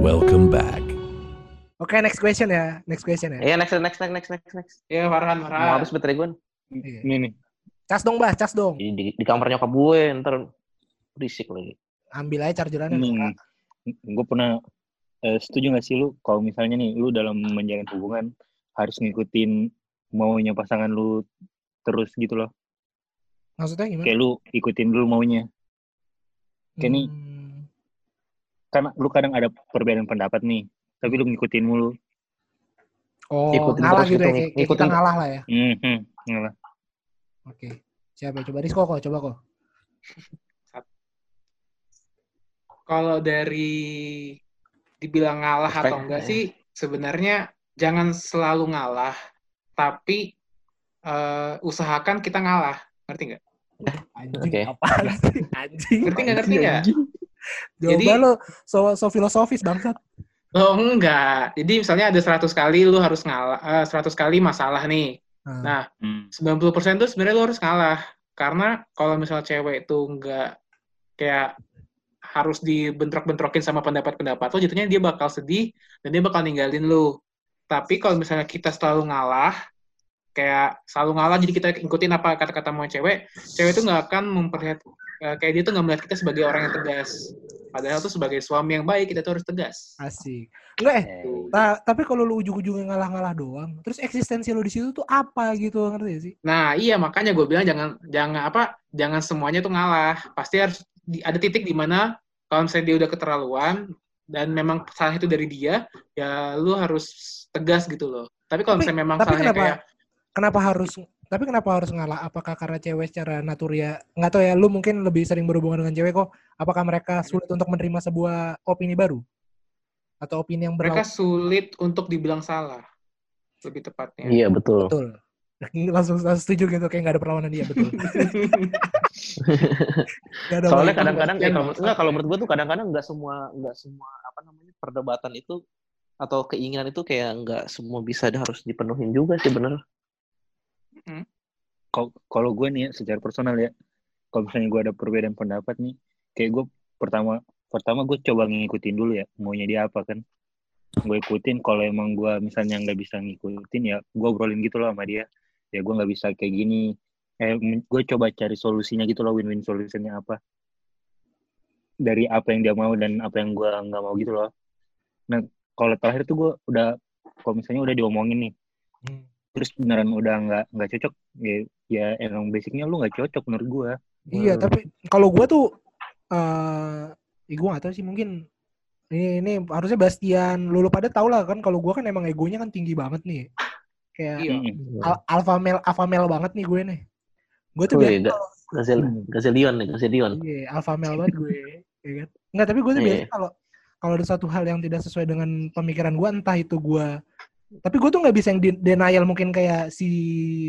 Welcome back. Oke, next question ya. Next question ya. Iya next next next next next next. Iya Farhan, Mau Farhan. habis baterai gue. Iya. Ini nih. Cas dong, Bah, cas dong. Di, di, di kamar nyokap gue ntar berisik lagi. Ambil aja chargerannya. Ini, gue pernah eh, setuju gak sih lu kalau misalnya nih lu dalam menjalin hubungan harus ngikutin maunya pasangan lu terus gitu loh. Maksudnya gimana? Kayak lu ikutin dulu maunya. kayak nih, Karena lu kadang ada perbedaan pendapat nih, tapi lu ngikutin mulu. Oh, Ikutin ngalah gitu ya. gitu, Kayak, kayak kita ngikutin. ngalah lah ya. Hmm, hmm, ngalah. Oke. Siapa? Coba Rizko kok, coba kok. Kalau dari dibilang ngalah Respect, atau enggak ya. sih, sebenarnya jangan selalu ngalah, tapi eh, usahakan kita ngalah. Ngerti nggak? Anjing, Oke. apaan sih? Anjing. Ngerti nggak? Ngerti nggak? Jadi- lo so, so filosofis bangsat. Oh enggak. Jadi misalnya ada 100 kali lu harus ngalah, eh, 100 kali masalah nih. Nah, Nah, Hmm. 90% tuh sebenarnya lu harus ngalah. Karena kalau misalnya cewek itu enggak kayak harus dibentrok-bentrokin sama pendapat-pendapat lo, jatuhnya dia bakal sedih dan dia bakal ninggalin lu. Tapi kalau misalnya kita selalu ngalah, kayak selalu ngalah jadi kita ikutin apa kata-kata mau cewek, cewek itu nggak akan memperlihat eh, kayak dia tuh nggak melihat kita sebagai orang yang tegas. Padahal tuh sebagai suami yang baik kita tuh harus tegas. asik. Enggak eh, ta- tapi kalau lu ujung-ujungnya ngalah-ngalah doang, terus eksistensi lu di situ tuh apa gitu, ngerti gak sih? Nah, iya makanya gue bilang jangan jangan apa? Jangan semuanya tuh ngalah. Pasti harus di- ada titik di mana kalau misalnya dia udah keterlaluan dan memang salah itu dari dia, ya lu harus tegas gitu loh. Tapi kalau misalnya memang tapi salahnya kenapa- kayak Kenapa harus tapi kenapa harus ngalah? Apakah karena cewek secara naturia nggak tahu ya, lu mungkin lebih sering berhubungan dengan cewek kok. Apakah mereka sulit untuk menerima sebuah opini baru? Atau opini yang mereka berlawanan? sulit untuk dibilang salah. Lebih tepatnya. Iya betul. Betul. langsung, langsung setuju gitu kayak nggak ada perlawanan dia betul. Ada Soalnya kadang-kadang Iya, eh, kalau enggak kalau menurut gue tuh kadang-kadang nggak semua nggak semua apa namanya perdebatan itu atau keinginan itu kayak nggak semua bisa harus dipenuhin juga sih bener. Kalau kalau gue nih ya, secara personal ya, kalau misalnya gue ada perbedaan pendapat nih, kayak gue pertama pertama gue coba ngikutin dulu ya, maunya dia apa kan. Gue ikutin, kalau emang gue misalnya nggak bisa ngikutin ya, gue obrolin gitu loh sama dia. Ya gue nggak bisa kayak gini. Eh, gue coba cari solusinya gitu loh, win-win solusinya apa. Dari apa yang dia mau dan apa yang gue nggak mau gitu loh. Nah, kalau terakhir tuh gue udah, kalau misalnya udah diomongin nih, Hmm. Terus beneran udah nggak nggak cocok ya, ya emang basicnya lu nggak cocok menurut gua Iya, tapi kalau gua tuh eh ya gua gak tahu sih mungkin ini ini harusnya Bastian lu, lu pada tau lah kan kalau gua kan emang egonya kan tinggi banget nih. Kayak Iya. Al- alpha male alpha male banget nih gue nih. Gue tuh biasa ga- Gazel Gazelion nih, Gazelion. iya alpha male banget gue. ya kan? Enggak, tapi gue tuh Iya. biasa kalau kalau ada satu hal yang tidak sesuai dengan pemikiran gua entah itu gua tapi gue tuh nggak bisa yang de- denial mungkin kayak si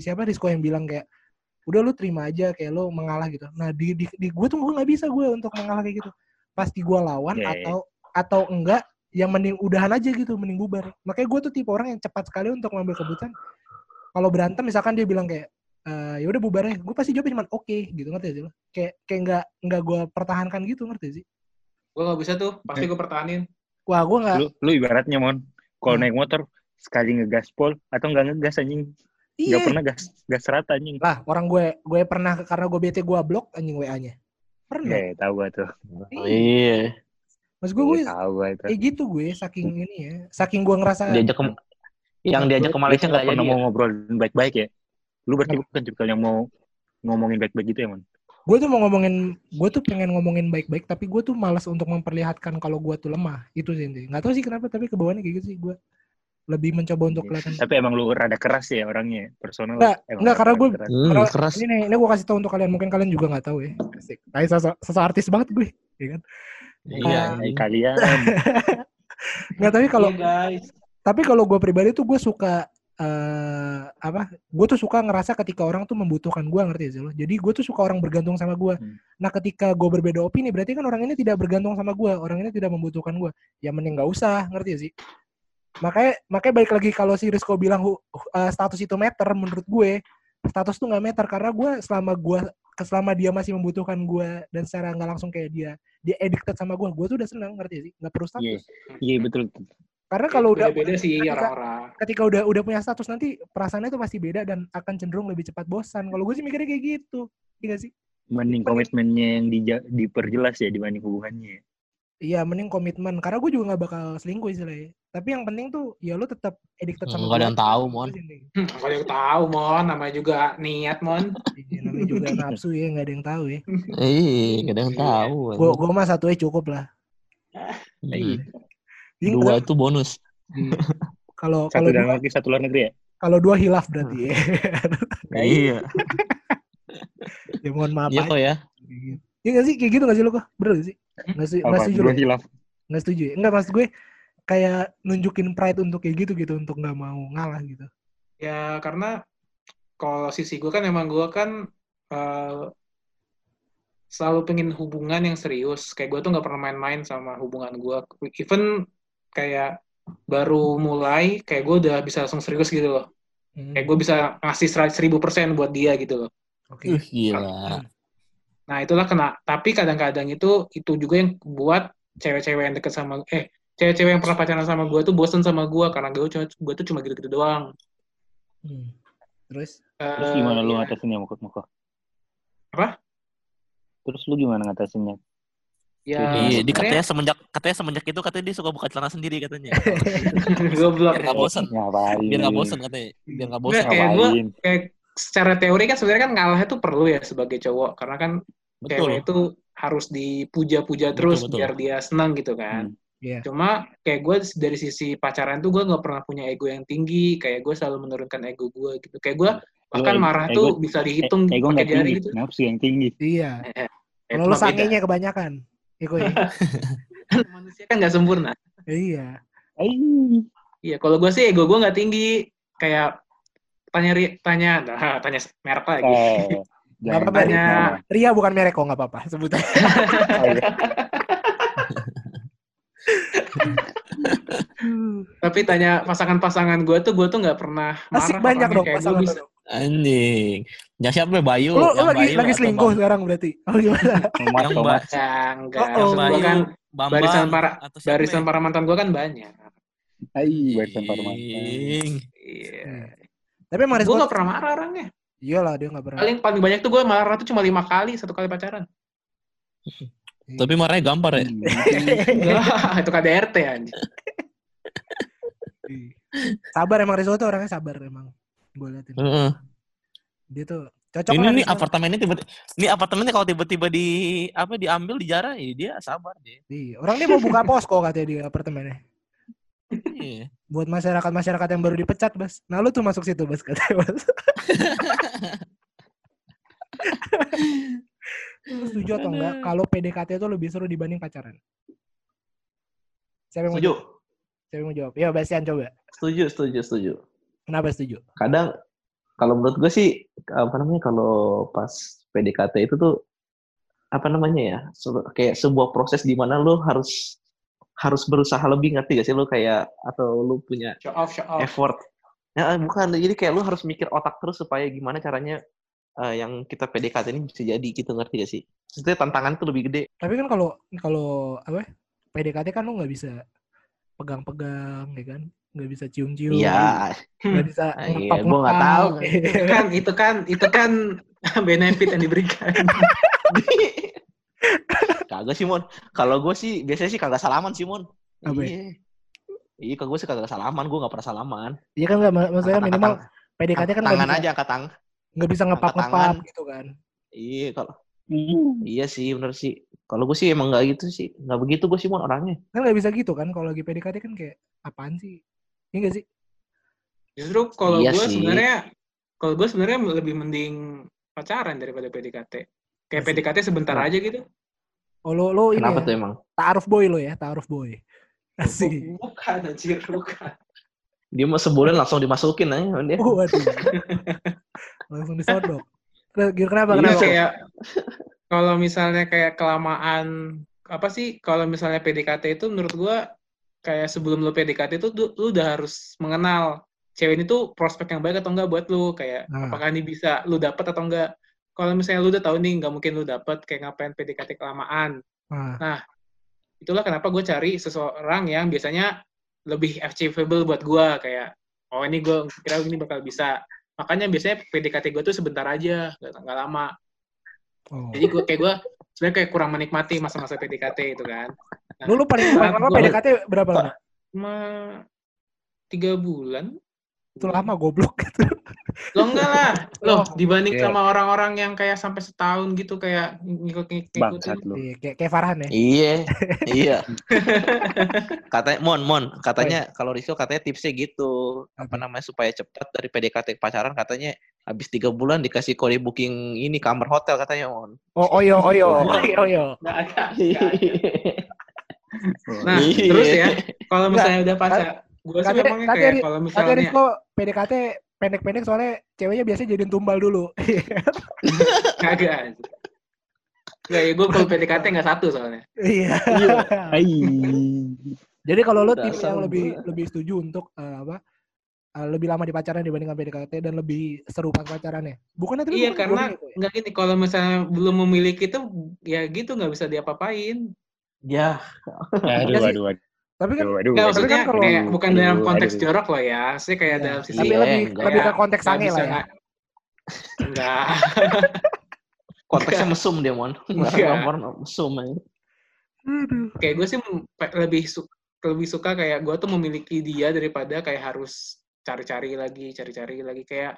siapa Rizko yang bilang kayak udah lu terima aja kayak lu mengalah gitu. Nah di di, di gue tuh gue nggak bisa gue untuk mengalah kayak gitu. Pasti gue lawan iya. atau atau enggak yang mending udahan aja gitu mending bubar. Makanya gue tuh tipe orang yang cepat sekali untuk mengambil keputusan. Kalau berantem misalkan dia bilang kayak "Eh, ya udah bubar ya, gue pasti jawabnya cuma oke gitu ngerti gak sih lo? Kayak kayak nggak nggak gue pertahankan gitu ngerti sih? Gue nggak bisa tuh, pasti gue pertahanin. Wah gue nggak lu lu ibaratnya mon kalau Hmm. naik motor sekali ngegas pol atau nggak ngegas anjing? Iya. nggak pernah gas gas rata anjing. Lah orang gue gue pernah karena gue bete gue blok anjing WA-nya pernah? Ya tahu gua tuh. Oh, iya. mas gue gue Iya, tahu gua itu. kayak gitu gue saking ini ya saking gue ngerasa Diajak ke yang diajak ke Malaysia nggak pernah mau ya? ngobrol baik-baik ya. Lu berarti bukan tipikal yang mau ngomongin baik-baik gitu ya mon? Gue tuh mau ngomongin gue tuh pengen ngomongin baik-baik tapi gue tuh malas untuk memperlihatkan kalau gue tuh lemah. Itu sih nggak tahu sih kenapa tapi kebawaannya kayak gitu sih gue lebih mencoba untuk kelihatan tapi emang lu rada keras ya orangnya personal Enggak, emang enggak, karena gua- keras. Hmm, Karena keras. ini nih ini gue kasih tahu untuk kalian mungkin kalian juga nggak tahu ya Asik. Kayak sosok, sosok artis banget gue ya kan Iya. Ah, Hai kalian nggak tapi kalau Iya, guys. tapi kalau gue pribadi tuh gue suka eh apa gue tuh suka ngerasa ketika orang tuh membutuhkan gue ngerti sih lo jadi gue tuh suka orang bergantung sama gue Hmm. nah ketika gue berbeda opini berarti kan orang ini tidak bergantung sama gue orang ini tidak membutuhkan gue ya mending nggak usah ngerti sih makanya makanya balik lagi kalau si Rizko bilang uh, status itu meter menurut gue status tuh nggak meter karena gue selama gue selama dia masih membutuhkan gue dan secara nggak langsung kayak dia dia addicted sama gue gue tuh udah seneng ngerti sih nggak perlu status Iya, iya betul. karena kalau udah beda sih ketika- orang-orang. ketika udah udah punya status nanti perasaannya tuh pasti beda dan akan cenderung lebih cepat bosan kalau gue sih mikirnya kayak gitu iya sih Mending komitmennya yang dija- diperjelas ya dibanding hubungannya. iya mending komitmen karena gue juga nggak bakal selingkuh istilahnya tapi yang penting tuh ya lu tetap addicted sama Nggak ada gua. yang tahu, Mon. Hmm, kalau yang tahu, Mon, namanya juga niat, Mon. Iya, namanya juga nafsu ya nggak ada yang tahu ya Iya, gak ada yang Iya. tahu. gue gue mah satu aja cukup lah Iya. Jadi Dua kalau- itu bonus. Iya. kalau Satu kalau dalam dua, negeri, satu luar negeri ya. kalau dua hilaf berarti ya. Iya. ya mohon maaf Iya kok ya. Iya nggak sih kayak gitu nggak sih lo kok? Bener nggak sih? Nggak sih? Nggak Apa? setuju Dua lo? hilaf. Nggak setuju ya? Nggak maksud gue kayak nunjukin pride untuk kayak gitu gitu untuk nggak mau ngalah gitu. Ya, karena kalau sisi gue kan emang gue kan eh, selalu pengen hubungan yang serius. Kayak gue tuh nggak pernah main-main sama hubungan gue. Even kayak baru mulai, kayak gue udah bisa langsung serius gitu loh. Hmm. Kayak gue bisa ngasih seribu persen buat dia gitu loh. Oke. Uh, gila. Nah itulah kena. Tapi kadang-kadang itu itu juga yang buat cewek-cewek yang deket sama eh cewek-cewek yang pernah pacaran sama gue tuh bosen sama gue karena gue cuma gue tuh cuma gitu-gitu doang. Hmm. Terus? Terus Eh, gimana lu ya. ngatasinnya muka muka? Apa? Terus lu gimana ngatasinnya? Ya, Iya, di katanya semenjak katanya semenjak itu katanya dia suka buka celana sendiri katanya. goblok. Biar nggak bosan. Ngapain? Biar nggak bosan katanya. Biar nggak bosan. Kayak gua- Ngapain? Kayak secara teori kan sebenarnya kan ngalahnya tuh perlu ya sebagai cowok karena kan Betul. cewek itu harus dipuja-puja terus betul. biar dia senang gitu kan. Iya. Cuma kayak gue dari sisi pacaran tuh gue nggak pernah punya ego yang tinggi, kayak gue selalu menurunkan ego gue gitu. Kayak gue bahkan ego- marah ego- tuh bisa dihitung Eh, ego pakai nggak jari tinggi, gitu. nafsu yang tinggi. Iya. Eh, Kalau beda. sangenya kebanyakan. Iko ya. manusia kan nggak sempurna. iya. Iya, kalau gue sih ego gue nggak tinggi. Kayak tanya ri- tanya nah, tanya merek lagi. Eh, Nggak jangan apa-apa, Ria. bukan merek kok nggak apa-apa sebut aja. Tapi tanya pasangan-pasangan gue tuh gue tuh nggak pernah marah. Asik banyak dong pasangan bisa-. Anjing. Yang siapa ya, Bayu? Lo Yang lagi Bayu lagi selingkuh Bam- sekarang berarti. Oh gimana? Yang. Ya, enggak. Oh, oh. Gua kan Bambang barisan para atau siapa barisan ya? para mantan gue kan banyak. Aiy, barisan parman. Anjing. Iya. Tapi emang Gue nggak pernah marah orangnya. Iyalah dia nggak pernah. Paling paling banyak tuh gue marah tuh cuma lima kali satu kali pacaran. Tapi marahnya gampar ya. Enggak, itu KDRT anjing. Iya. sabar emang Rizal tuh orangnya sabar emang. Gue liatin. Heeh. Dia tuh cocok Ini nih apartemennya tiba ini apartemennya kalau tiba-tiba di apa diambil dijarah ya dia sabar dia. Iya. Orang dia mau buka posko katanya di apartemennya. Iya. Buat masyarakat-masyarakat yang baru dipecat, Bas. Nah, lu tuh masuk situ, Bas, katanya, Bas. Setuju atau enggak kalau PDKT itu lebih seru dibanding pacaran? Siapa yang mau Setuju. jawab? Siapa yang mau jawab? Ya, Bastian coba. Setuju, setuju, setuju. Kenapa setuju? Kadang kalau menurut gue sih apa namanya kalau pas PDKT itu tuh apa namanya ya kayak sebuah proses di mana lu harus harus berusaha lebih ngerti gak sih lu kayak atau lu punya Show off, show off. effort ya bukan jadi kayak lu harus mikir otak terus supaya gimana caranya eh, yang kita PDKT ini bisa jadi gitu ngerti gak sih Maksudnya tantangan tuh lebih gede Tapi kan kalau kalau apa? ya, PDKT kan lu nggak bisa pegang-pegang, ya kan? Nggak bisa cium-cium. iya Nggak bisa Ah, iya, gua nggak tahu. itu kan itu kan itu kan benefit yang diberikan. kagak sih mon kalau gue sih biasanya sih kagak salaman sih mon Apa ya? iya iya kalau gue sih kagak salaman gue nggak pernah salaman Iya kan nggak mak- maksudnya minimal PDKT kan tangan aja angkat tangan nggak bisa ngepak-ngepak tangan. gitu kan. iya kalau iya sih bener sih kalau gue sih emang nggak gitu sih nggak begitu gue sih mon orangnya Kan nggak bisa gitu kan kalau lagi PDKT kan kayak apaan sih? Iya nggak sih? Justru kalau Iya gue sebenarnya kalau gue sebenarnya lebih mending pacaran daripada PDKT. Kayak Asik. PDKT sebentar Kenapa? aja gitu. Oh lo lo ini kenapa ya, tuh emang taaruf boy lo ya, taaruf boy. Asik. Bukan anjir, bukan. dia mau sebulan langsung dimasukin aja dia Oh, waduh. Langsung disodok. Gil, kenapa? Iya Kenapa? kayak kalau misalnya kayak kelamaan apa sih kalau misalnya PDKT itu menurut gua kayak sebelum lu PDKT itu lu, lu udah harus mengenal cewek ini tuh prospek yang baik atau enggak buat lu kayak Nah. apakah ini bisa lu dapet atau enggak kalau misalnya lu udah tahu nih nggak mungkin lu dapet kayak ngapain PDKT kelamaan. Nah, Itulah kenapa gue cari seseorang yang biasanya lebih achievable buat gue kayak oh ini gue kira ini bakal bisa. Makanya biasanya PDKT gue tuh sebentar aja, nggak lama. oh. Jadi gue kayak gue sebenarnya kayak kurang menikmati masa-masa PDKT itu kan. Nah, lu lu paling lama PDKT berapa lama? cuma tiga bulan. Itu lama goblok gitu. Lo enggak lah, loh dibanding Iya. sama orang-orang yang kayak sampai setahun gitu kayak ngikut-ngikutin. Bangsat lu. Iya, kayak kayak Farhan ya. Iya, iya. Katanya Mon, Mon, katanya kalau Rizko katanya tipsnya gitu, apa Apa? namanya supaya cepat dari PDKT pacaran katanya habis tiga bulan dikasih kode booking ini kamar hotel katanya Mon. Oh, oyo, oyo, oyo, oyo. Nah, Iya. terus ya, kalau misalnya udah pacar, gue sih memangnya kayak kalau misalnya Rizko PDKT pendek-pendek soalnya ceweknya biasanya jadiin tumbal dulu. kagak. Enggak ya, gue kalau PDKT nggak satu soalnya. Iya. Hai. Jadi kalau lo tim Dasar yang lebih lebih setuju untuk eh, apa? eh, lebih lama di pacaran dibandingkan PDKT dan lebih seru pas pacarannya. Iya, bukan karena boring itu ya? nggak gini, kalau misalnya belum memiliki itu, ya gitu nggak bisa diapa-apain. Ya, Aduh, Iya aduh, aduh, Tapi kan aduh. Nggak, tapi maksudnya kan kalau- kayak bukan dalam Aduh, konteks aduh. jorok loh ya, sih kayak Iya. dalam sisi tapi Iya, lebih enggak. lebih ke konteks sange lah ya. nggak- Enggak. konteksnya mesum dia Mon. Iya. Gambar mesum aja. Aduh. kayak gue sih lebih su- lebih suka kayak gue tuh memiliki dia daripada kayak harus cari-cari lagi cari-cari lagi kayak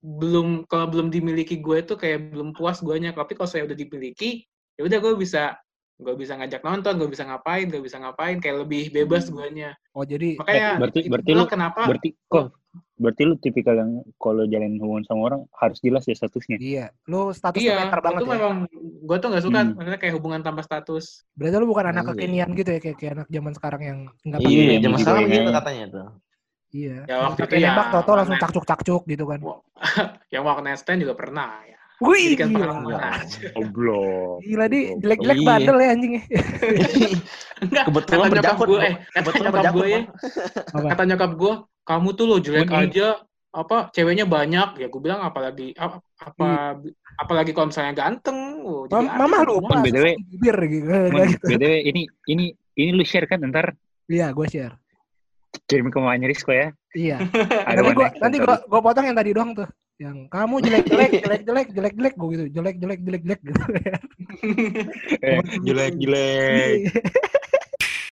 belum kalau belum dimiliki gue tuh kayak belum puas guanya tapi kalau saya udah dimiliki ya udah gue bisa gue bisa ngajak nonton gue bisa ngapain gue bisa ngapain kayak lebih bebas guanya Oh jadi makanya berarti- itu berarti itulah lu- kenapa Berarti kok berarti lu tipikal yang kalau jalin hubungan sama orang harus jelas ya statusnya. iya, lu status iya meter banget itu ya. memang gue tuh nggak suka Hmm. maksudnya kayak hubungan tanpa status Berarti lu bukan anak Iya. kekinian gitu ya kayak, kayak anak zaman sekarang yang enggak Iya, Iya, zaman gitu sekarang ya. begitu katanya tuh. Iya. Ya, waktu itu ya, nembak toto langsung cakcuk-cakcuk gitu kan. yang walk night stand juga pernah ya Wih, jadi kan gila. aja Goblok. Gila di jelek-jelek Iya. bandel ya anjing ya. Enggak, Kebetulan kata nyokap berjangkut. gue, eh, kata Kebetulan nyokap berjangkut. gue ya, kata nyokap gue, kamu tuh lo jelek aja, apa ceweknya banyak, ya gue bilang apalagi apa, apa apalagi kalau misalnya ganteng, oh, jadi Mam- Mama lu. Mon, BTW. bibir gitu. Gitu. BTW ini ini ini lu share kan ntar Iya, gue share. kirim ke mamanya Rizko ya. Iya. Ada nanti next nanti gua potong yang tadi doang tuh. Yang kamu jelek-jelek, jelek-jelek, jelek-jelek gua gitu. Jelek-jelek, jelek-jelek gitu. Eh, jelek jelek.